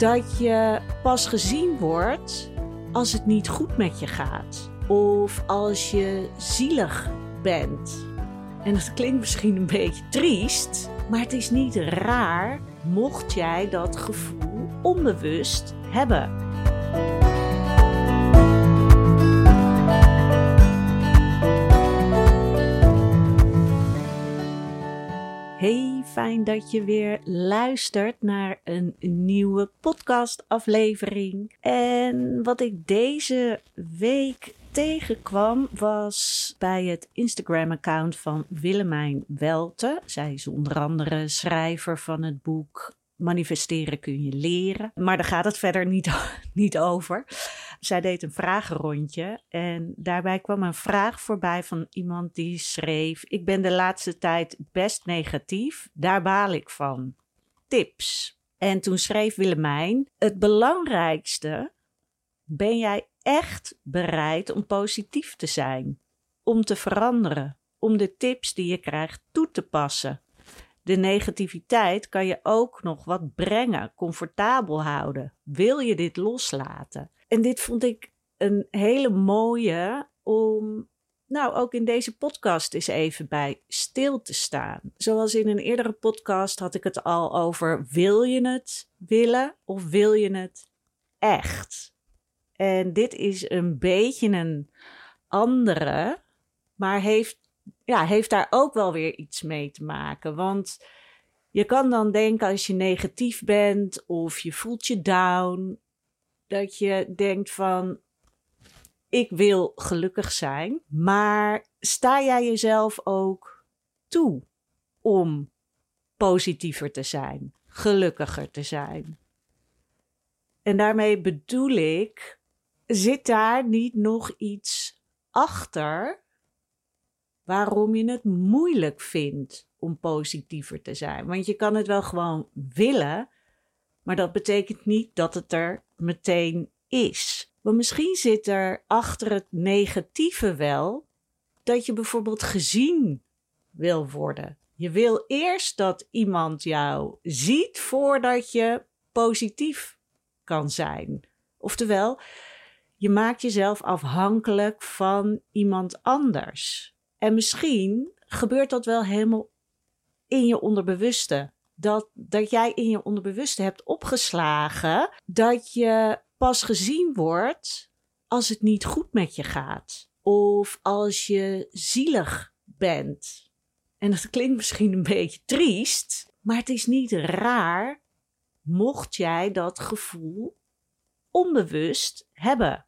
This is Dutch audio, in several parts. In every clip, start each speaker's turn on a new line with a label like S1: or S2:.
S1: dat je pas gezien wordt als het niet goed met je gaat. Of als je zielig bent. En dat klinkt misschien een beetje triest, maar het is niet raar mocht jij dat gevoel onbewust hebben. Hey, fijn dat je weer luistert naar een nieuwe podcastaflevering. En wat ik deze week tegenkwam was bij het Instagram-account van Willemijn Welte. Zij is onder andere schrijver van het boek Manifesteren kun je leren. Maar daar gaat het verder niet, niet over. Zij deed een vragenrondje en daarbij kwam een vraag voorbij van iemand die schreef: Ik ben de laatste tijd best negatief, daar baal ik van. Tips. En toen schreef Willemijn: Het belangrijkste, ben jij echt bereid om positief te zijn, om te veranderen, om de tips die je krijgt toe te passen? De negativiteit kan je ook nog wat brengen, comfortabel houden. Wil je dit loslaten? En dit vond ik een hele mooie om, nou ook in deze podcast eens even bij stil te staan. Zoals in een eerdere podcast had ik het al over: wil je het willen of wil je het echt? En dit is een beetje een andere, maar heeft, ja, heeft daar ook wel weer iets mee te maken. Want je kan dan denken als je negatief bent of je voelt je down dat je denkt van ik wil gelukkig zijn, maar sta jij jezelf ook toe om positiever te zijn, gelukkiger te zijn? En daarmee bedoel ik, zit daar niet nog iets achter waarom je het moeilijk vindt om positiever te zijn? Want je kan het wel gewoon willen, maar dat betekent niet dat het er meteen is. Want misschien zit er achter het negatieve wel dat je bijvoorbeeld gezien wil worden. Je wil eerst dat iemand jou ziet voordat je positief kan zijn. Oftewel, je maakt jezelf afhankelijk van iemand anders. En misschien gebeurt dat wel helemaal in je onderbewuste dat, dat jij in je onderbewuste hebt opgeslagen dat je pas gezien wordt als het niet goed met je gaat. Of als je zielig bent. En dat klinkt misschien een beetje triest, maar het is niet raar mocht jij dat gevoel onbewust hebben.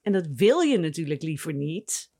S1: En dat wil je natuurlijk liever niet,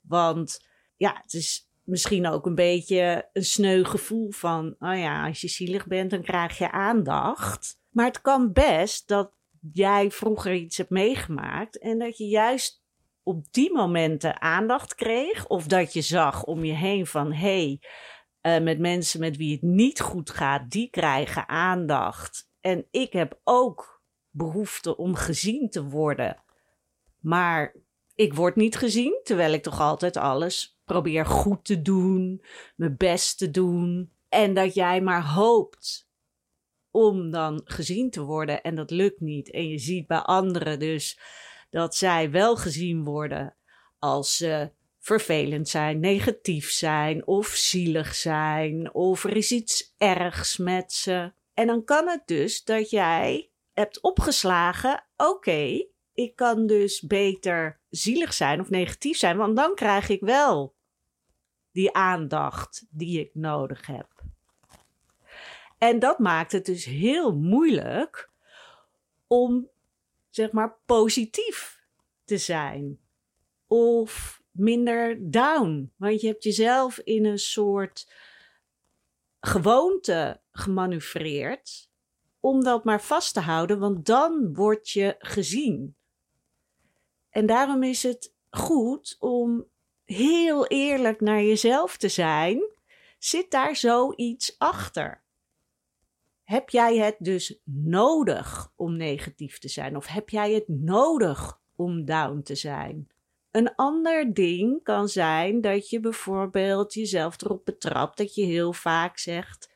S1: want ja, het is misschien ook een beetje een sneu gevoel van, oh ja, als je zielig bent, dan krijg je aandacht. Maar het kan best dat jij vroeger iets hebt meegemaakt en dat je juist op die momenten aandacht kreeg, of dat je zag om je heen van, hé, hey, uh, met mensen met wie het niet goed gaat, die krijgen aandacht. En ik heb ook behoefte om gezien te worden. Maar ik word niet gezien, terwijl ik toch altijd alles probeer goed te doen, mijn best te doen. En dat jij maar hoopt om dan gezien te worden en dat lukt niet. En je ziet bij anderen dus dat zij wel gezien worden als ze vervelend zijn, negatief zijn of zielig zijn of er is iets ergs met ze. En dan kan het dus dat jij hebt opgeslagen: oké, ik kan dus beter zielig zijn of negatief zijn, want dan krijg ik wel die aandacht die ik nodig heb. En dat maakt het dus heel moeilijk om, zeg maar, positief te zijn. Of minder down. Want je hebt jezelf in een soort gewoonte gemanoeuvreerd om dat maar vast te houden, want dan word je gezien. En daarom is het goed om heel eerlijk naar jezelf te zijn, zit daar zoiets achter. Heb jij het dus nodig om negatief te zijn? Of heb jij het nodig om down te zijn? Een ander ding kan zijn dat je bijvoorbeeld jezelf erop betrapt dat je heel vaak zegt: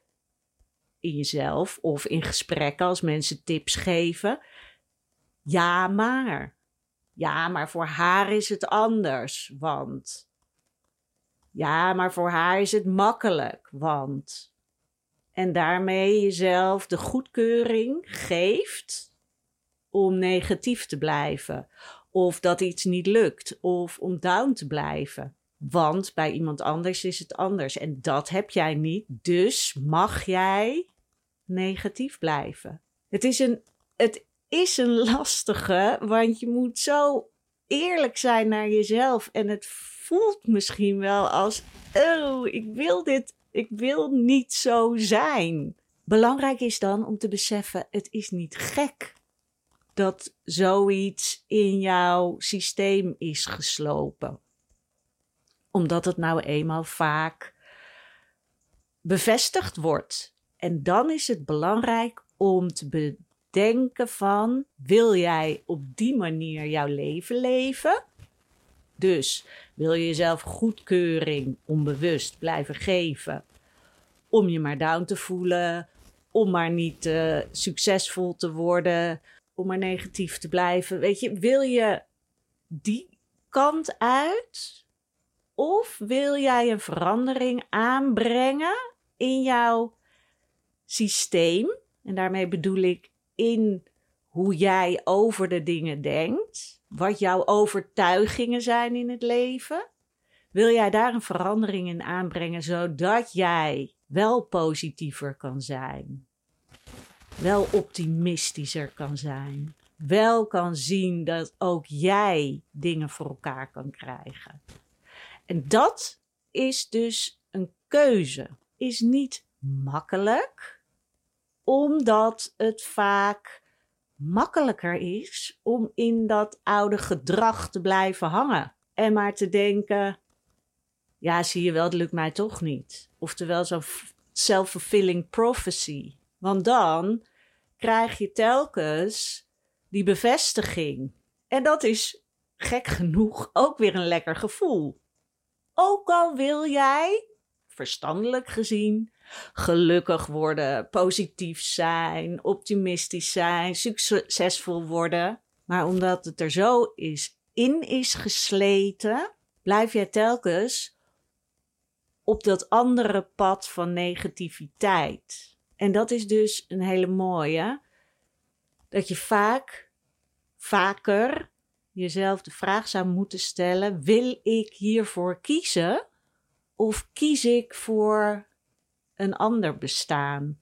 S1: in jezelf of in gesprekken als mensen tips geven. Ja, maar. Ja, maar voor haar is het anders, want. Ja, maar voor haar is het makkelijk, want. En daarmee jezelf de goedkeuring geeft om negatief te blijven. Of dat iets niet lukt, of om down te blijven. Want bij iemand anders is het anders. En dat heb jij niet. Dus mag jij negatief blijven. Het is een, het is een lastige, want je moet zo eerlijk zijn naar jezelf. En het voelt misschien wel als: oh, ik wil dit, ik wil niet zo zijn. Belangrijk is dan om te beseffen: het is niet gek dat zoiets in jouw systeem is geslopen. Omdat het nou eenmaal vaak bevestigd wordt. En dan is het belangrijk om te bedenken van, wil jij op die manier jouw leven leven? Dus wil je jezelf goedkeuring onbewust blijven geven om je maar down te voelen, om maar niet uh, succesvol te worden, om maar negatief te blijven. Weet je, wil je die kant uit? Of wil jij een verandering aanbrengen in jouw systeem? En daarmee bedoel ik in hoe jij over de dingen denkt. Wat jouw overtuigingen zijn in het leven. Wil jij daar een verandering in aanbrengen zodat jij wel positiever kan zijn? wel optimistischer kan zijn. Wel kan zien dat ook jij dingen voor elkaar kan krijgen. En dat is dus een keuze. Is niet makkelijk, omdat het vaak makkelijker is om in dat oude gedrag te blijven hangen. En maar te denken: ja, zie je wel, het lukt mij toch niet. Oftewel zo'n self-fulfilling prophecy. Want dan krijg je telkens die bevestiging. En dat is gek genoeg ook weer een lekker gevoel. Ook al wil jij, verstandelijk gezien, gelukkig worden, positief zijn, optimistisch zijn, succesvol worden. Maar omdat het er zo is in is gesleten, blijf jij telkens op dat andere pad van negativiteit. En dat is dus een hele mooie. Dat je vaak, vaker jezelf de vraag zou moeten stellen: wil ik hiervoor kiezen? Of kies ik voor een ander bestaan?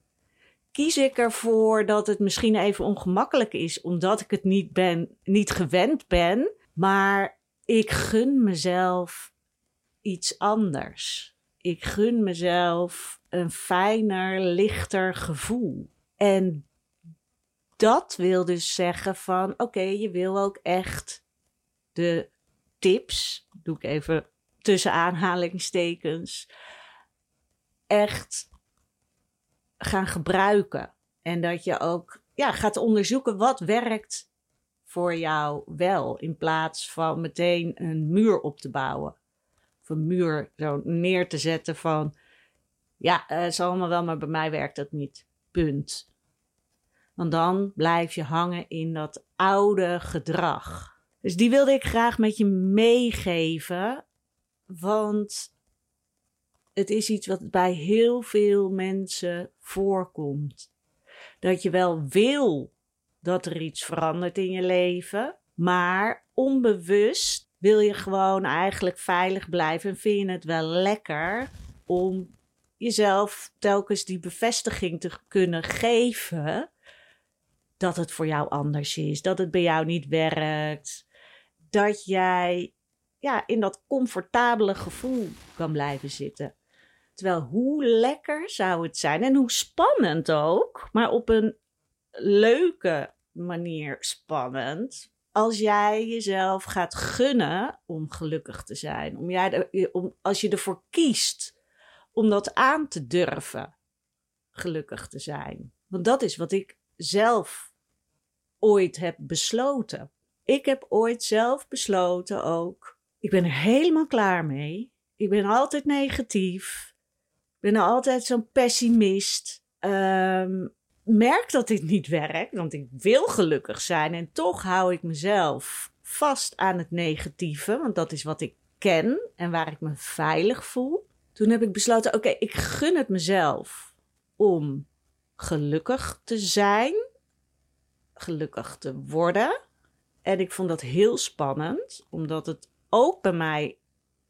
S1: Kies ik ervoor dat het misschien even ongemakkelijk is, omdat ik het niet, ben, niet gewend ben, maar ik gun mezelf iets anders. Ik gun mezelf een fijner, lichter gevoel. En dat wil dus zeggen van oké, je wil ook echt de tips, doe ik even tussen aanhalingstekens, echt gaan gebruiken. En dat je ook ja, gaat onderzoeken wat werkt voor jou wel, in plaats van meteen een muur op te bouwen. Of een muur zo neer te zetten van ja, het uh, zal allemaal wel, maar bij mij werkt dat niet. Punt. Want dan blijf je hangen in dat oude gedrag. Dus die wilde ik graag met je meegeven. Want het is iets wat bij heel veel mensen voorkomt. Dat je wel wil dat er iets verandert in je leven, maar onbewust wil je gewoon eigenlijk veilig blijven en vind je het wel lekker om jezelf telkens die bevestiging te kunnen geven dat het voor jou anders is, dat het bij jou niet werkt, dat jij ja, in dat comfortabele gevoel kan blijven zitten. Terwijl hoe lekker zou het zijn en hoe spannend ook, maar op een leuke manier spannend. Als jij jezelf gaat gunnen om gelukkig te zijn, om jij om, als je ervoor kiest om dat aan te durven gelukkig te zijn. Want dat is wat ik zelf ooit heb besloten. Ik heb ooit zelf besloten ook. Ik ben er helemaal klaar mee. Ik ben altijd negatief. Ben altijd zo'n pessimist. ehm, merk dat dit niet werkt, want ik wil gelukkig zijn en toch hou ik mezelf vast aan het negatieve, want dat is wat ik ken en waar ik me veilig voel. Toen heb ik besloten: oké, ik gun het mezelf om gelukkig te zijn, gelukkig te worden. En ik vond dat heel spannend, omdat het ook bij mij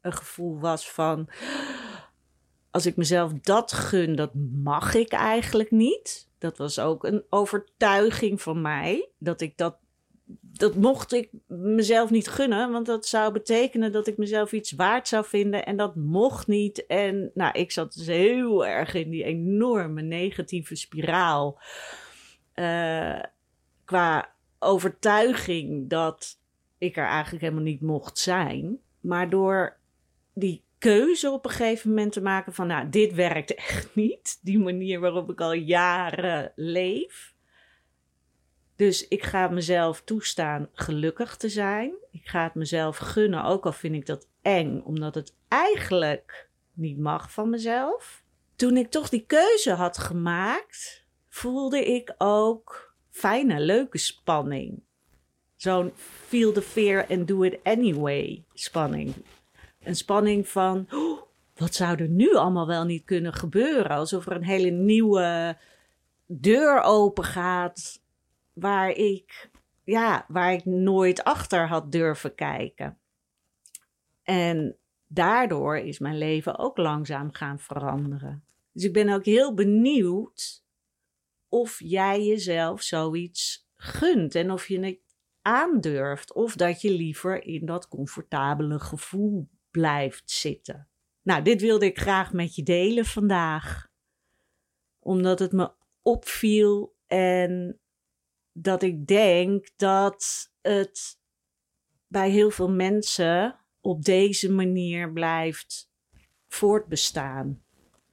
S1: een gevoel was van als ik mezelf dat gun, dat mag ik eigenlijk niet. Dat was ook een overtuiging van mij. Dat ik dat. Dat mocht ik mezelf niet gunnen, want dat zou betekenen dat ik mezelf iets waard zou vinden en dat mocht niet. En nou, ik zat dus heel erg in die enorme negatieve spiraal. Uh, qua overtuiging dat ik er eigenlijk helemaal niet mocht zijn. Maar door die keuze op een gegeven moment te maken van, nou, dit werkt echt niet. Die manier waarop ik al jaren leef. Dus ik ga mezelf toestaan gelukkig te zijn. Ik ga het mezelf gunnen, ook al vind ik dat eng, omdat het eigenlijk niet mag van mezelf. Toen ik toch die keuze had gemaakt, voelde ik ook fijne, leuke spanning. Zo'n feel the fear and do it anyway spanning een spanning van oh, wat zou er nu allemaal wel niet kunnen gebeuren? Alsof er een hele nieuwe deur open gaat waar ik, ja, waar ik nooit achter had durven kijken. En daardoor is mijn leven ook langzaam gaan veranderen. Dus ik ben ook heel benieuwd of jij jezelf zoiets gunt en of je het aandurft of dat je liever in dat comfortabele gevoel blijft zitten. Nou, dit wilde ik graag met je delen vandaag. Omdat het me opviel en dat ik denk dat het bij heel veel mensen op deze manier blijft voortbestaan.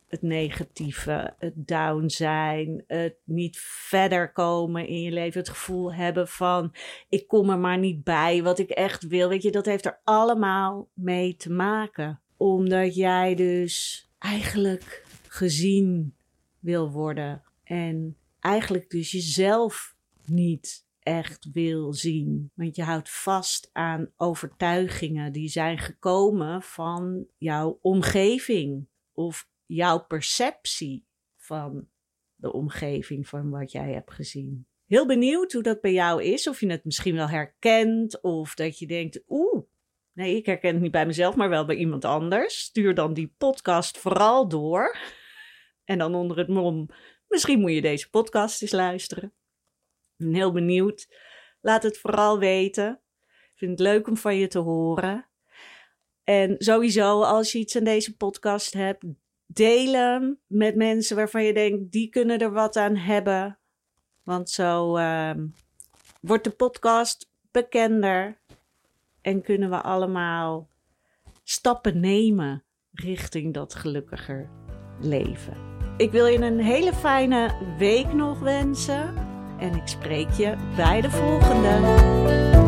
S1: Het negatieve, het down zijn, het niet verder komen in je leven, het gevoel hebben van ik kom er maar niet bij wat ik echt wil. Weet je, dat heeft er allemaal mee te maken. Omdat jij dus eigenlijk gezien wil worden en eigenlijk dus jezelf niet echt wil zien. Want je houdt vast aan overtuigingen die zijn gekomen van jouw omgeving of jouw perceptie van de omgeving van wat jij hebt gezien. Heel benieuwd hoe dat bij jou is. Of je het misschien wel herkent. Of dat je denkt, oeh, nee, ik herken het niet bij mezelf, maar wel bij iemand anders. Stuur dan die podcast vooral door. En dan onder het mom, misschien moet je deze podcast eens luisteren. Ik ben heel benieuwd. Laat het vooral weten. Ik vind het leuk om van je te horen. En sowieso, als je iets aan deze podcast hebt, delen met mensen waarvan je denkt, die kunnen er wat aan hebben. Want zo uh, wordt de podcast bekender en kunnen we allemaal stappen nemen richting dat gelukkiger leven. Ik wil je een hele fijne week nog wensen en ik spreek je bij de volgende.